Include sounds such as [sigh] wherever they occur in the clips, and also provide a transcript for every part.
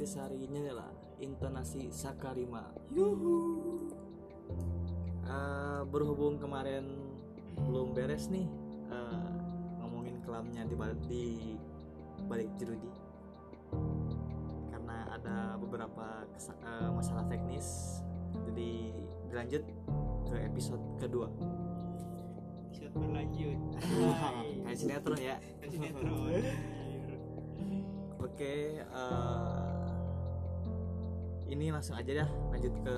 intisarinya adalah intonasi sakarima. Yuhu. Eh, berhubung kemarin belum beres nih eh, ngomongin kelamnya di balik di balik jeruji karena ada beberapa kesa- eh, masalah teknis jadi dilanjut ke episode kedua. Shot berlanjut. [laughs] Kayak sinetron ya. Kayak sinetron. [laughs] Oke eh, ini langsung aja dah lanjut ke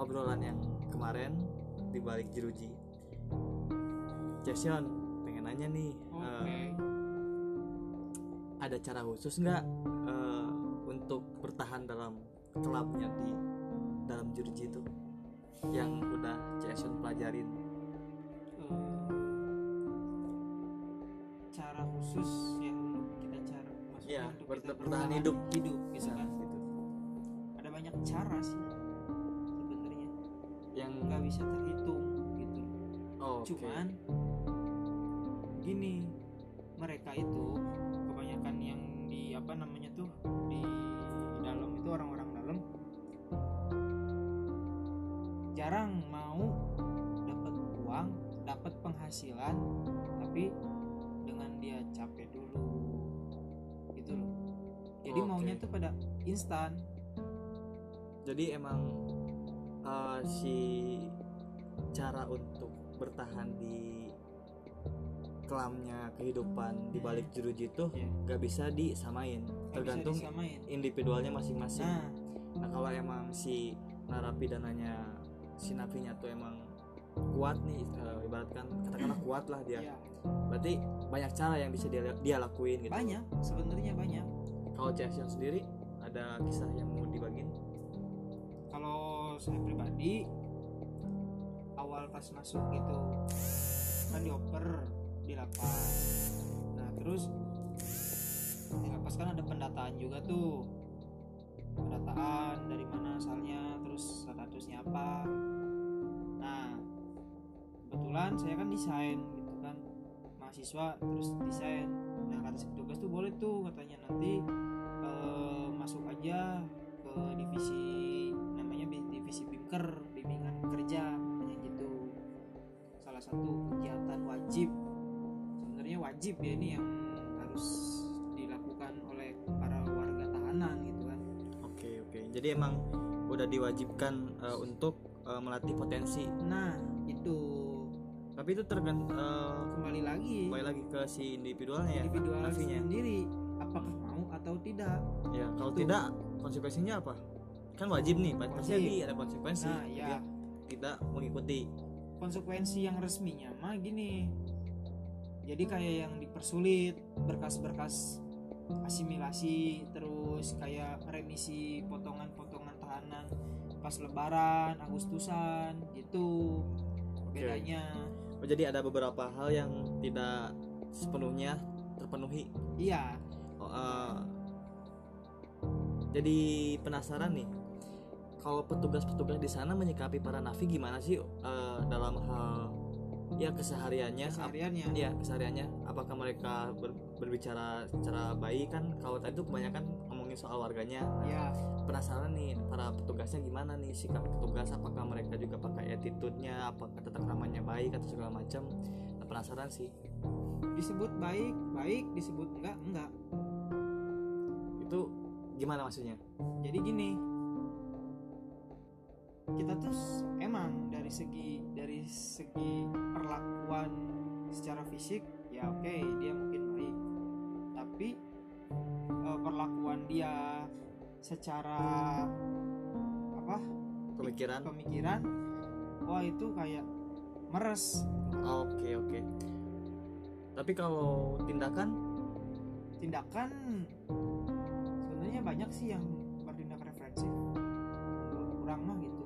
obrolan yang kemarin di balik jeruji. Jason pengen nanya nih oke. eh, ada cara khusus nggak eh, untuk bertahan dalam kelabnya di dalam jeruji itu yang udah Jason pelajarin? Cara khusus yang kita cara maksudnya kita bertahan hidup. hidup gitu kan cara sih sebenarnya. Yang nggak bisa terhitung gitu. Oh, cuman gini mereka itu kebanyakan yang di apa namanya tuh di dalam itu orang-orang dalam jarang mau dapat uang dapat penghasilan tapi dengan dia capek dulu gitu loh. Jadi Oke. maunya tuh pada instan jadi emang eh, si cara untuk bertahan di kelamnya kehidupan di balik jeruji itu Iya. nggak bisa disamain. Bisa tergantung disamain. individualnya masing-masing. Nah. Nah kalau emang si narapidananya si napinya tuh emang kuat nih eh, ibaratkan katakanlah kuat lah dia. Ya, berarti banyak cara yang bisa dia dia lakuin gitu. Banyak sebenarnya banyak. Kalau Jason sendiri ada kisah yang mau dibagiin kalau saya pribadi awal pas masuk gitu kan dioper di lapas nah terus di lapas kan ada pendataan juga tuh. Pendataan dari mana asalnya terus statusnya apa. Nah kebetulan saya kan desain gitu kan mahasiswa terus desain. Nah kata si petugas tuh boleh tuh katanya nanti eh, masuk aja ke divisi bimker bimbingan kerja katanya gitu salah satu kegiatan wajib sebenarnya wajib ya ini yang harus dilakukan oleh para warga tahanan gitu kan Oke oke. Jadi emang udah diwajibkan eh, untuk eh, melatih potensi. nah itu Tapi itu tergantung kembali lagi kembali lagi ke si individualnya ya. individual nafinya. sendiri apakah mau atau tidak Ya kalau Itu. tidak konsekuensinya apa? Kan wajib nih, pasti Wajib. ada konsekuensi. nah ya tidak mengikuti. konsekuensi yang resminya mah gini jadi kayak yang dipersulit berkas-berkas asimilasi terus kayak remisi potongan-potongan tahanan pas lebaran Agustusan gitu bedanya Oh, jadi ada beberapa hal yang tidak sepenuhnya terpenuhi. iya Oh, eh, jadi penasaran nih. Kalau petugas-petugas di sana menyikapi para nafi gimana sih eh, dalam hal ya kesehariannya? kesehariannya. Iya kesehariannya. Apakah mereka ber- berbicara secara baik? Kan kalau tadi tuh kebanyakan ngomongin soal warganya. Ya penasaran nih para petugasnya gimana nih? Sikap petugas apakah mereka juga pakai attitude-nya? Apakah tata keramanya baik atau segala macam? Nah, penasaran sih. Disebut baik baik disebut enggak enggak. Itu gimana maksudnya? Jadi gini kita tuh emang dari segi dari segi perlakuan secara fisik ya oke dia mungkin baik. Tapi eh, perlakuan dia secara apa? Pemikiran? Pemikiran wah itu kayak meres. Oke oke. Tapi kalau tindakan? Tindakan sebenarnya banyak sih yang bertindak menurut kurang mah gitu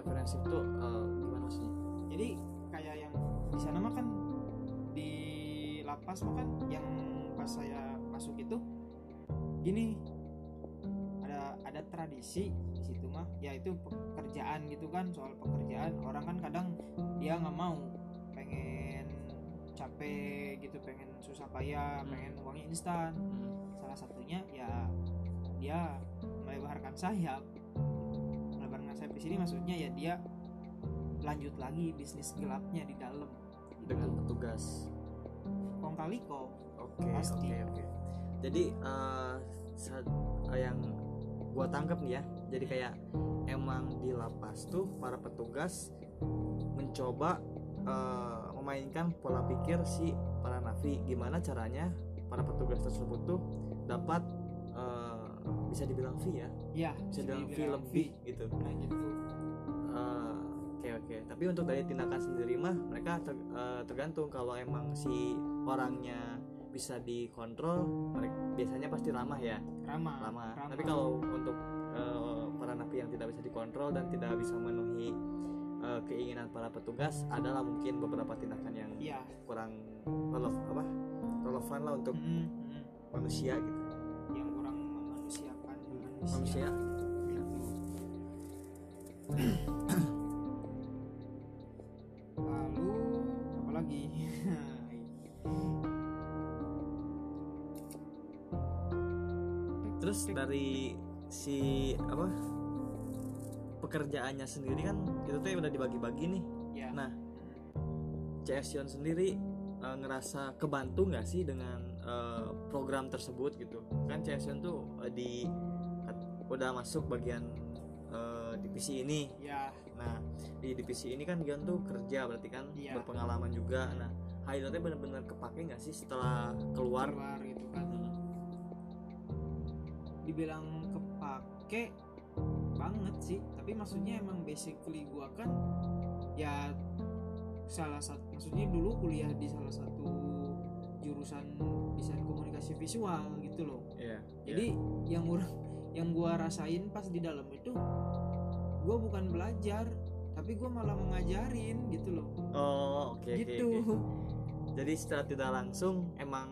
kan referensi itu eh, gimana maksudnya jadi kayak yang di sana mah kan di lapas mah kan yang pas saya masuk itu gini ada ada tradisi di situ mah yaitu pekerjaan gitu kan soal pekerjaan orang kan kadang dia nggak mau pengen capek gitu pengen susah payah Hmm. pengen uangnya instan Hmm. salah satunya ya dia melebarkan sayap di sini maksudnya ya dia lanjut lagi bisnis gelapnya di dalam. Dengan petugas. Kong kali kok oke oke oke. Jadi saat eh, yang gua tangkap nih ya jadi kayak emang di lapas tuh para petugas mencoba eh, memainkan pola pikir si para nafi. Gimana caranya para petugas tersebut tuh dapat bisa dibilang fee ya? Ya bisa dibilang dibilang lebih gitu. Nah gitu. Eh, oke oke. Tapi untuk dari tindakan sendiri mah mereka ter- eh, tergantung. Kalau emang si orangnya bisa dikontrol mereka biasanya pasti ramah ya? Ramah ramah. ramah. tapi kalau untuk eh, para napi yang tidak bisa dikontrol dan tidak bisa memenuhi eh, keinginan para petugas adalah mungkin beberapa tindakan yang iya. kurang relev apa? Relevan lah untuk Mm, mm. manusia gitu manusia, lalu apa lagi? Terus dari si apa? Pekerjaannya sendiri kan itu tuh udah dibagi-bagi nih. Ya Nah, CS Yon sendiri eh, ngerasa kebantu nggak sih dengan eh, program tersebut gitu? Kan CS Yon tuh eh, di udah masuk bagian eh, divisi ini. ya Nah, di divisi ini kan Yon tuh kerja berarti kan Iya. berpengalaman juga. Nah, tuh benar-benar kepake nggak sih setelah keluar? keluar gitu kan Hmm, dibilang kepake banget sih tapi maksudnya emang basically gua kan ya salah satu maksudnya dulu kuliah di salah satu jurusan desain komunikasi visual gitu loh Iya. jadi yang orang yang gua rasain pas di dalam itu gua bukan belajar tapi gua malah mengajarin gitu loh Oh, oke oke, gitu oke. Jadi secara tidak langsung emang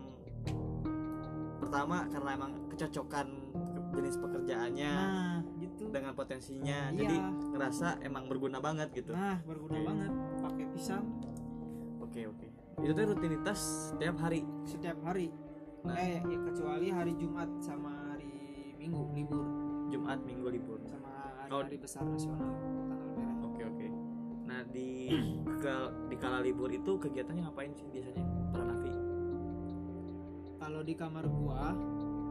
pertama karena emang kecocokan ke- jenis pekerjaannya nah gitu dengan potensinya Iya. jadi ngerasa emang berguna banget gitu nah berguna Oke. banget pakai pisang oke oke itu tuh rutinitas setiap hari setiap hari Nah. eh ya, kecuali hari Jumat sama Minggu libur. Jumat Minggu libur. Sama Oh. hari-hari besar nasional tanggal merah. Oke oke. Nah di ke- di kala libur itu kegiatannya ngapain sih biasanya para nafi kalau di kamar gua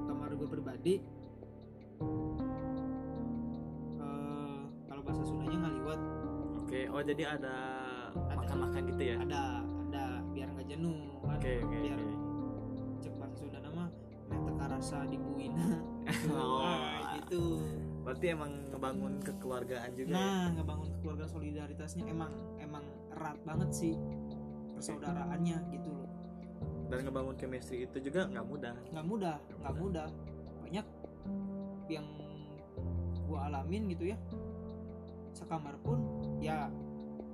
kamar gua pribadi eh, kalau bahasa Sundanya ngaliwat. Oke oh jadi ada Ada. makan makan gitu ya? Ada ada. Biar nggak jenuh kan oke oke biar cek bahasa Sunda nama teka rasa dibuina [laughs] oh Nah, gitu. Berarti emang ngebangun kekeluargaan juga ya? nah ngebangun keluarga solidaritasnya emang emang erat banget sih persaudaraannya gitu loh. Dan ngebangun chemistry itu juga nggak mudah. Nggak mudah nggak mudah. Banyak yang gua alamin gitu ya. Sekamar pun ya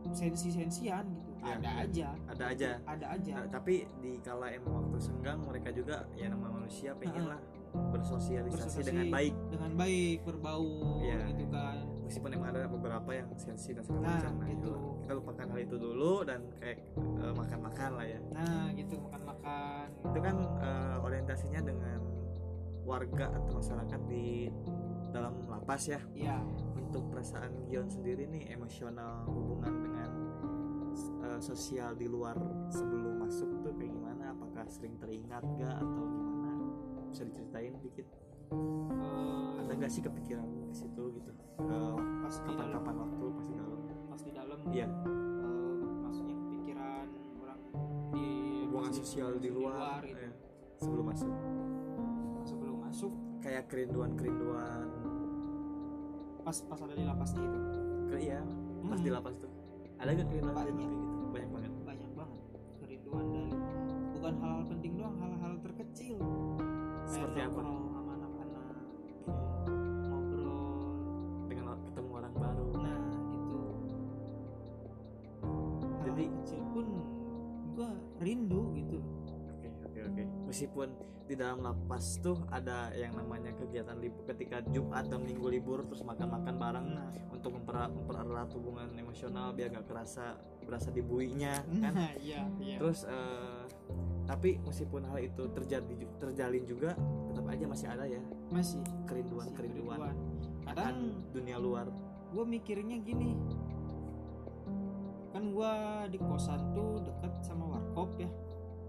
sensi-sensian gitu. Ya. ada aja. Ada aja. Ada aja. Nah, tapi di kala emang waktu senggang mereka juga ya nama manusia pengen lah bersosialisasi Bersosialisasi. dengan baik dengan baik berbau Iya. gitu kan meskipun emang ada beberapa yang sensi dan segala Nah, macam nah, gitu. itulah. kita lupakan hal itu dulu dan kayak eh, makan-makan lah ya nah gitu makan-makan itu kan eh, orientasinya dengan warga atau masyarakat di dalam lapas ya ya untuk perasaan Gion sendiri nih emosional hubungan dengan eh, sosial di luar sebelum masuk tuh kayak gimana apakah sering teringat gak atau gimana bisa diceritain dikit? Eh, ada gak sih kepikiran ke situ gitu? Eh, pas kapan-kapan waktu pas di dalam. Pas di dalam? Iya. Eh, maksudnya pikiran orang di pas sosial di luar, gitu. eh, sebelum masuk? Sebelum masuk. Kayak kerinduan-kerinduan. Pas pas ada di lapasnya itu ke iya. Pas Hmm. di lapas tuh. Ada gak kerinduan Banyak. Meskipun di dalam lapas tuh ada yang namanya kegiatan libur ketika Jumat dan Minggu libur terus makan-makan bareng nah. untuk memper mempererat hubungan emosional biar gak kerasa berasa dibuinya kan? nah iya iya. Terus eh, tapi meskipun hal itu terjadi terjalin juga tetap aja masih ada ya. Masih. Kerinduan masih kerinduan. Kerinduan. akan kadang dunia luar. gue mikirnya gini. Kan gue di kosan tuh deket sama warkop ya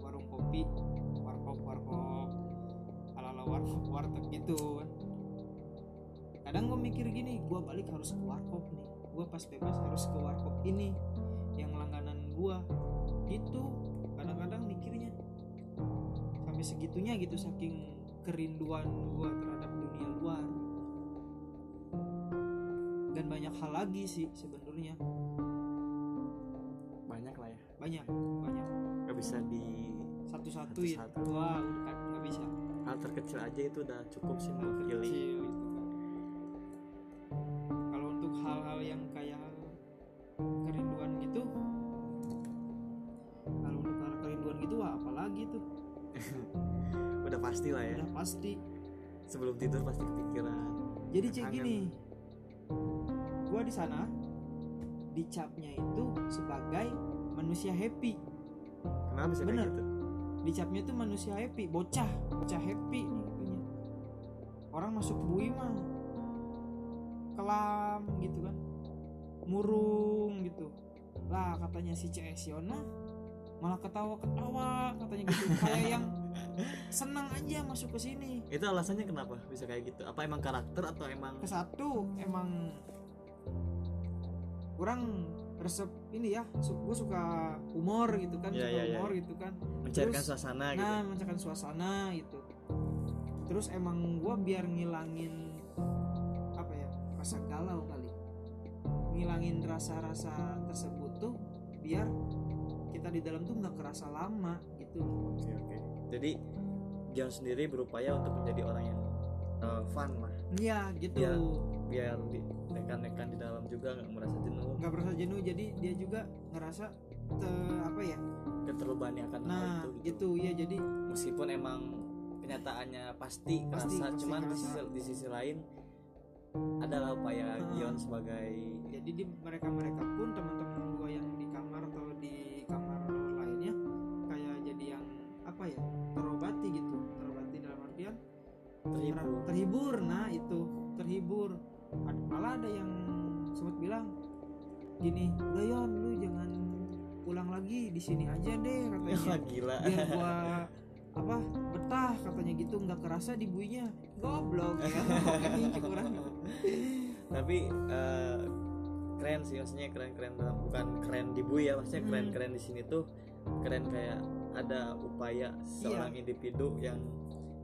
warung kopi warkop warteg gitu kan. Kadang gue mikir gini gue balik harus ke warkop nih. Gue pas bebas harus ke warkop ini yang langganan gue gitu kadang-kadang mikirnya sampai segitunya gitu saking kerinduan gue terhadap dunia luar. Dan banyak hal lagi sih sebenarnya. Banyak lah ya. Banyak banyak. Nggak bisa di satu-satu ya Satu-satu. wah udah nggak bisa hal terkecil aja itu udah cukup sih mewakili kecil gitu kan. Kalau untuk hal-hal yang kayak kerinduan gitu kalau untuk hal kerinduan gitu wah apalagi tuh? [laughs] Udah pasti lah ya. Udah pasti. Sebelum tidur pasti kepikiran jadi cek gini gua di sana dicapnya itu sebagai manusia happy. Kenapa bisa Bener. kayak gitu dicapnya itu manusia happy bocah bocah happy nih katanya orang masuk bui mah kelam gitu kan murung gitu. Lah katanya si CS Yona malah ketawa-ketawa katanya gitu. [laughs] Kayak yang senang aja masuk ke sini. Itu alasannya kenapa bisa kayak gitu? Apa emang karakter atau emang ke satu emang kurang resep ini ya gue suka humor gitu kan Iya, suka iya, iya. humor gitu kan. Mencairkan Terus, suasana gitu. nah mencairkan suasana gitu. Terus emang gua biar ngilangin apa ya rasa galau kali. Ngilangin rasa-rasa tersebut tuh biar kita di dalam tuh nggak kerasa lama gitu. Oke oke. Jadi Gion sendiri berupaya untuk menjadi orang yang uh, fun lah. Iya gitu. Iya. biar di rekan-rekan di dalam juga nggak merasa jenuh. Nggak merasa jenuh jadi dia juga ngerasa te- apa ya? Keterlebani akan hal nah itu gitu. ya jadi meskipun emang kenyataannya pasti Pasti, kerasa pasti cuman di sisi, di sisi lain adalah upaya Ah. Gion sebagai jadi di mereka mereka pun teman-teman sini aja deh katanya. Gila. Biar gua apa betah katanya gitu. Nggak kerasa di buinya goblok ya [laughs] kurang. Tapi eh, keren sih maksudnya keren keren dalam bukan keren di Bui ya maksudnya Hmm. keren keren di sini tuh keren kayak ada upaya seorang Iya. individu yang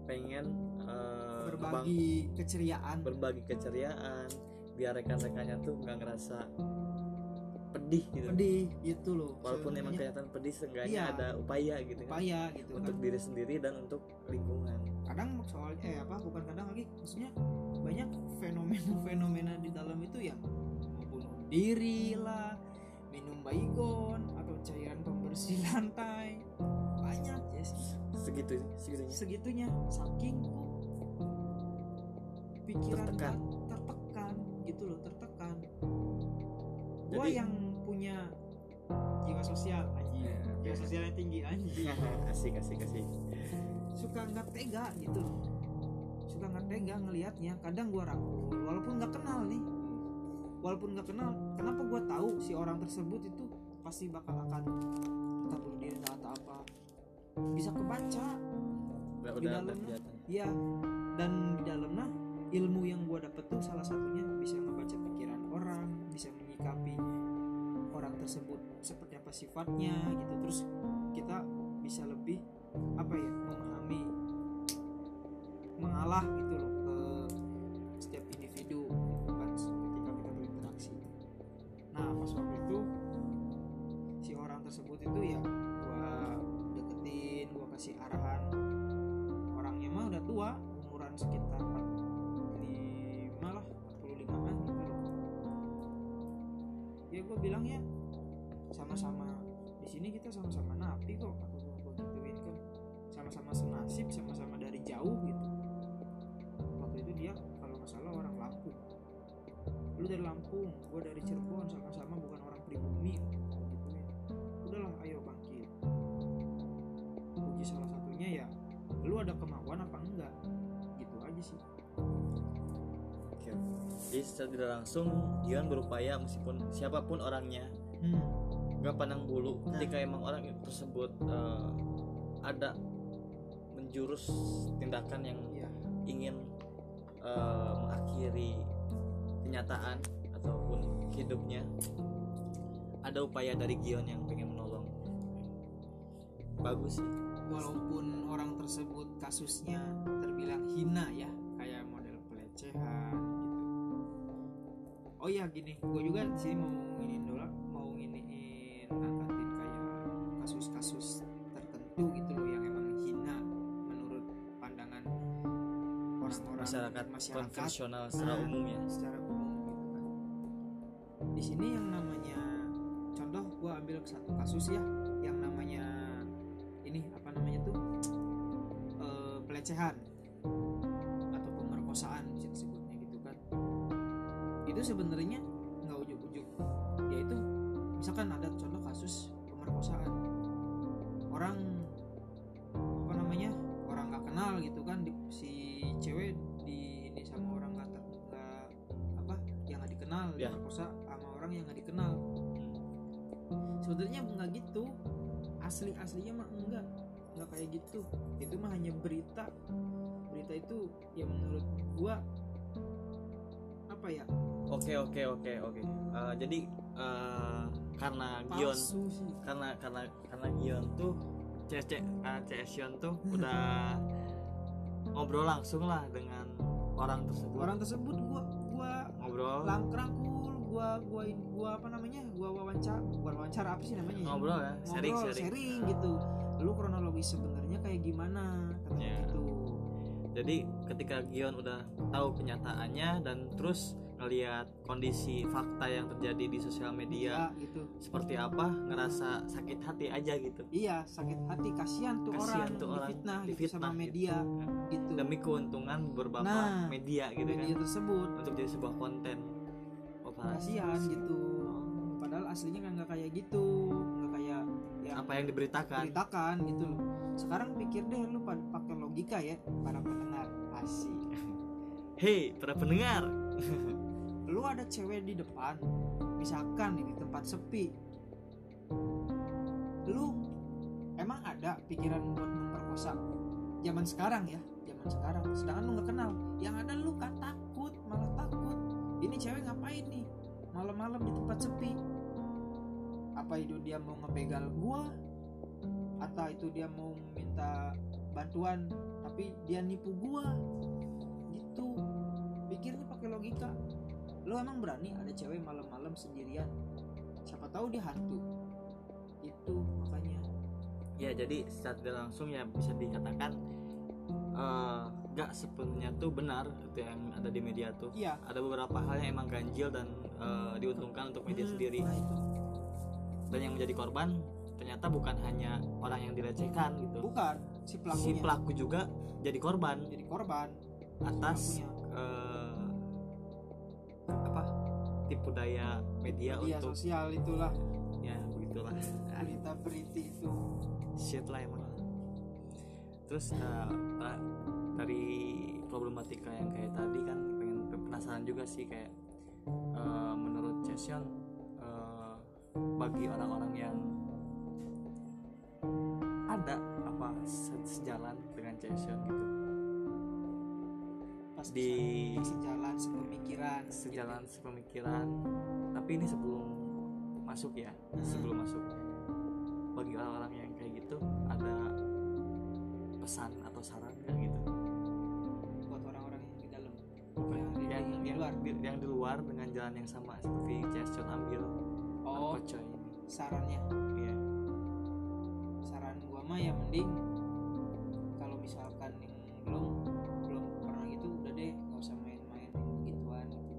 pengen ngebang- berbagi keceriaan. berbagi keceriaan biar rekan-rekannya tuh nggak ngerasa pedih gitu. Pedih gitu loh. Walaupun emang kelihatan pedih seenggaknya Iya. ada upaya gitu kan. upaya gitu untuk kan. diri sendiri dan untuk lingkungan. Kadang soalnya eh apa bukan kadang lagi maksudnya banyak fenomena-fenomena di dalam itu ya bunuh diri lah minum baygon atau cairan pembersih [laughs] lantai. Banyak ya sih. Segitu segitunya. Segitunya saking pikiran Tertekan. ter- tertekan gitu loh tertekan. Gua Jadi- yang punya jiwa sosial anjing. Ya, jiwa sosialnya tinggi anjing. [laughs] Asik asik asik. Suka nggak tega gitu. Suka nggak tega ngelihatnya. Kadang gua rangkul walaupun nggak kenal nih. Walaupun nggak kenal kenapa gua tahu si orang tersebut itu pasti bakal akan entah bunuh diri atau apa? Bisa kebaca. Udah Di dalamnya. Iya, dan di dalamnya ilmu yang gua dapet tuh salah satunya bisa ngebaca pikiran orang, bisa menyikapi tersebut seperti apa sifatnya gitu. Terus kita bisa lebih apa ya memahami, mengalah gitu kita sama-sama napi kok aku sama gue gituin kan sama-sama senasib sama-sama dari jauh gitu. Waktu itu dia kalau nggak salah orang Lampung. Lu dari Lampung gue dari Cirebon sama-sama bukan orang pribumi. Udahlah ayo bangkit. Uji salah satunya ya lu ada kemauan apa enggak? Gitu aja sih. Oke. Jadi secara tidak langsung Dion berupaya meskipun siapa pun orangnya. Hmm nggak pandang bulu. Nah. ketika emang orang tersebut eh, ada menjurus tindakan yang Iya. ingin eh, mengakhiri kenyataan ataupun hidupnya. Ada upaya dari Gion yang pengen menolong. Bagus sih. Walaupun orang tersebut kasusnya terbilang hina ya kayak model pelecehan gitu. Oh iya gini gue juga di sini mau mau nginiin angkatin kayak kasus-kasus tertentu gitu loh yang emang hina menurut pandangan orang-orang masyarakat, konvensional secara Nah, umum ya. secara umum gitu kan. Di sini yang namanya contoh gue ambil satu kasus ya yang namanya ini apa namanya tuh? Eh, pelecehan gua apa ya? Oke oke oke oke. Eh, jadi eh, karena Gion sih. karena karena karena Gion tuh CS uh, CS tuh udah [laughs] ngobrol langsung lah dengan orang tersebut. Orang tersebut gua gua ngobrol. lang rangkul gua gua gua apa namanya? Gua wawancara bukan wawancara apa sih namanya? Ya? ngobrol ya? Sharing Ngobrol, sharing. gitu. Lu kronologis sebenarnya kayak gimana? Katanya Ya. gitu jadi ketika Gion udah tahu kenyataannya dan terus ngelihat kondisi fakta yang terjadi di sosial media ya gitu. seperti apa ngerasa sakit hati aja gitu. Iya sakit hati kasihan tuh Kasihan orang tuh orang difitnah, gitu difitnah sama gitu. media gitu. Demi keuntungan beberapa Nah, media gitu media kan. tersebut. Untuk jadi sebuah konten. Oh, kasihan gitu. Padahal aslinya kan nggak kayak gitu yang apa yang diberitakan? ceritakan gitu. Loh sekarang pikir deh lu pa- pakai logika ya para pendengar. Asik. Hei para pendengar. [laughs] Lu ada cewek di depan misalkan di tempat sepi. Lu emang ada pikiran buat memperkosa zaman sekarang ya? Zaman sekarang sedangkan lu nggak kenal. Yang ada lu kan takut malah takut. Ini cewek ngapain nih? Malam-malam di tempat sepi apa itu dia mau ngebegal gua? Atau itu dia mau minta bantuan tapi dia nipu gua? Gitu. Pikirnya pakai logika. Lo emang berani ada cewek malam-malam sendirian? Siapa tahu dia hantu. Itu makanya. Ya jadi secara tidak langsung ya bisa dikatakan eh, nggak sepenuhnya tuh benar itu yang ada di media tuh. Iya. Ada beberapa hal yang emang ganjil dan eh, diuntungkan untuk media Hmm, sendiri. nah itu. Dan yang menjadi korban ternyata bukan hanya orang yang dilecehkan gitu. Bukan si pelakunya. si pelaku juga jadi korban. Jadi korban. Atas eh, apa? Tipu daya media media untuk sosial itulah. Ya begitulah. Berita berita itu. Shit lah emang. Terus ta- dari problematika yang kayak tadi kan pengen penasaran juga sih kayak eh, menurut eh, bagi orang-orang yang ada apa se- sejalan dengan Chesion gitu. Pas di sejalan sepemikiran sejalan sepemikiran. Tapi ini sebelum masuk ya Hmm. sebelum masuk. Bagi orang-orang yang kayak gitu ada pesan atau saran nggak gitu? Buat orang-orang yang di dalam. Yang di- yang, di yang, luar. di, yang di luar dengan jalan yang sama seperti Jason ambil oh. Kocoy ini sarannya? Iya. saran gua mah ya mending kalau misalkan yang belum belum pernah gitu udah deh nggak usah main-main yang begituan gitu.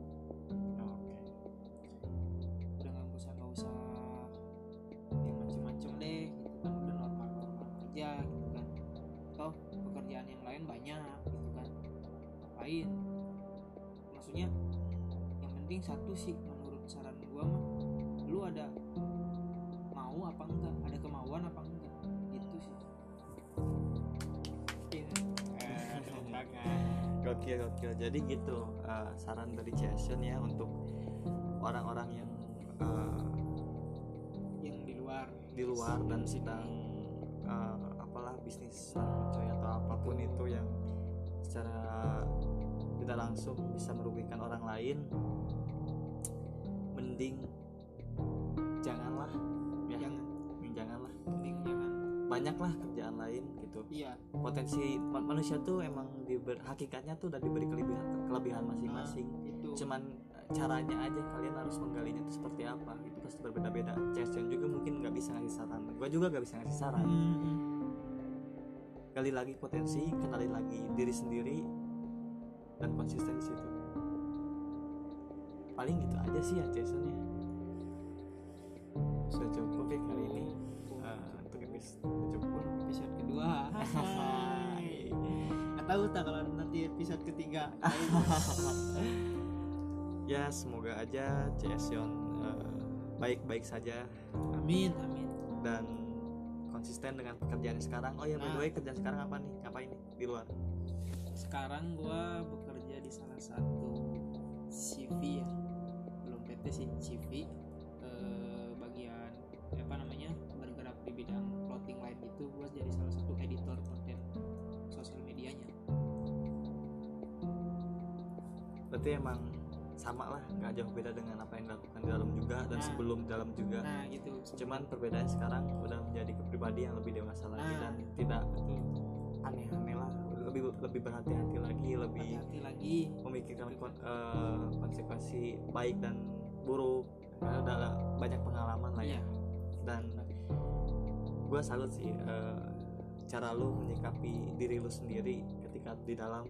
Oh, oke. Udah nggak usah nggak usah yang macem-macem deh gitu kan. Udah normal-normal aja gitu kan. Toh pekerjaan yang lain banyak gitu kan. Ngapain? Maksudnya yang penting satu sih gokil jadi gitu eh, saran dari Jason ya untuk orang-orang yang eh, yang di luar. di luar dan sedang eh, apalah bisnis coy atau apa pun itu yang secara tidak langsung bisa merugikan orang lain mending janganlah ya. Jangan. Janganlah. Mending banyaklah kerjaan lain gitu. Iya. Potensi ma- manusia tuh emang diber, hakikatnya tuh udah diberi kelebihan kelebihan masing-masing. Itu. Cuman eh, caranya aja kalian harus menggalinya itu seperti apa itu pasti berbeda-beda. Jason juga mungkin nggak bisa ngasih saran gue juga nggak bisa ngasih saran. Hmm. gali lagi potensi kenali lagi diri sendiri dan konsisten di situ paling gitu aja sih ya Jason ya sudah cukup tahu tak kalau nanti episode ketiga. [laughs] Ya semoga aja Jason eh, baik-baik saja. Amin amin. Dan konsisten dengan pekerjaan sekarang. Oh ya by the Nah. way kerjaan sekarang apa nih? Ngapain nih? Di luar? Sekarang gua bekerja di salah satu CV ya. Belum PT sih CV berarti emang sama lah nggak jauh beda dengan apa yang dilakukan di dalam juga dan Nah. sebelum dalam juga nah gitu cuman perbedaan sekarang udah menjadi kepribadian yang lebih dewasa lagi Nah. dan tidak betul aneh-aneh lah lebih lebih berhati-hati lagi lebih hati-hati lagi memikirkan eh, konsekuensi baik dan buruk karena udah banyak pengalaman lah ya Iya. dan gue salut sih eh, cara lu menyikapi diri lu sendiri ketika di dalam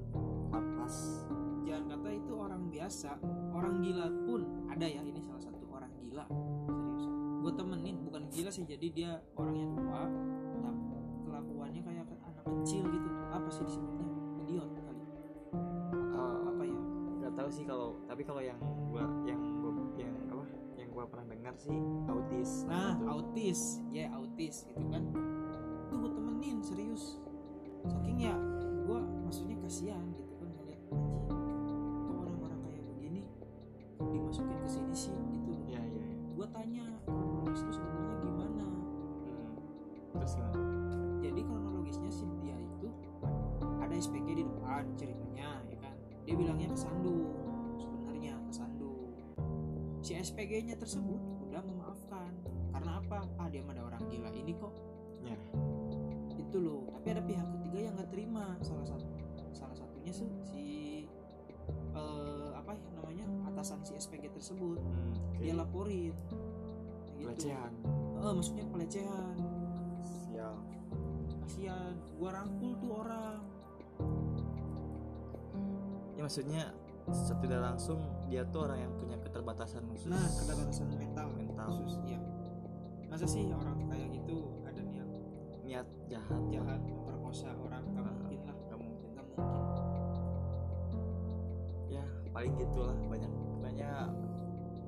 lapas jangan kata itu orang biasa. Orang gila pun ada ya ini salah satu orang gila. Serius. Gue temenin bukan gila sih jadi dia orangnya tua tapi kelakuannya kayak anak kecil gitu. Apa sih disebutnya? Idiot kali. Eh, apa ya? nggak tahu sih kalau tapi kalau yang gua yang gua yang apa? Yang gua pernah dengar sih autis. Nah gitu. autis. Ya autis gitu kan. Itu gue temenin serius. Saking ya gue maksudnya kasihan gitu dimasukin ke sini sih gitu ya ya, ya. gue tanya kronologis itu sebenarnya gimana? Hmm. terus gimana jadi kronologisnya sih dia itu ada SPG di depan ceritanya ya kan? Dia bilangnya kesandung sebenarnya kesandung si SPG nya tersebut udah memaafkan. Karena apa? Ah dia ada orang gila ini kok. Ya. itu loh. Tapi ada pihak ketiga yang nggak terima. Salah satu salah satunya sih si atasan si SPG tersebut. Hmm, oke. dia laporin. Gitu. pelecehan. Eh, maksudnya pelecehan. Sial. Kasihan. Gua rangkul tuh orang. Ya maksudnya secara tidak langsung dia tuh orang yang punya keterbatasan khusus. Nah keterbatasan mental. Mental. khusus ya masa sih orang kayak gitu ada niat? Niat jahat. Jahat memperkosa orang. Nggak Ah. mungkin lah. nggak mungkin. Nggak mungkin. Ya paling gitulah banyak banyak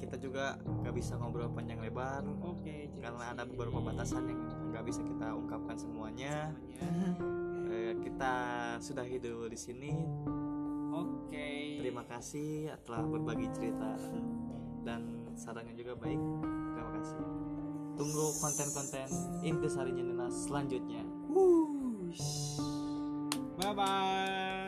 kita juga nggak bisa ngobrol panjang lebar. Oke jadi karena ada beberapa batasan yang nggak bisa kita ungkapkan semuanya. Semuanya. Eh, kita sudah hidup di sini. Oke. Terima kasih telah berbagi cerita dan sarannya juga baik. Terima kasih. Tunggu konten-konten intisari Nyenena selanjutnya. Bye bye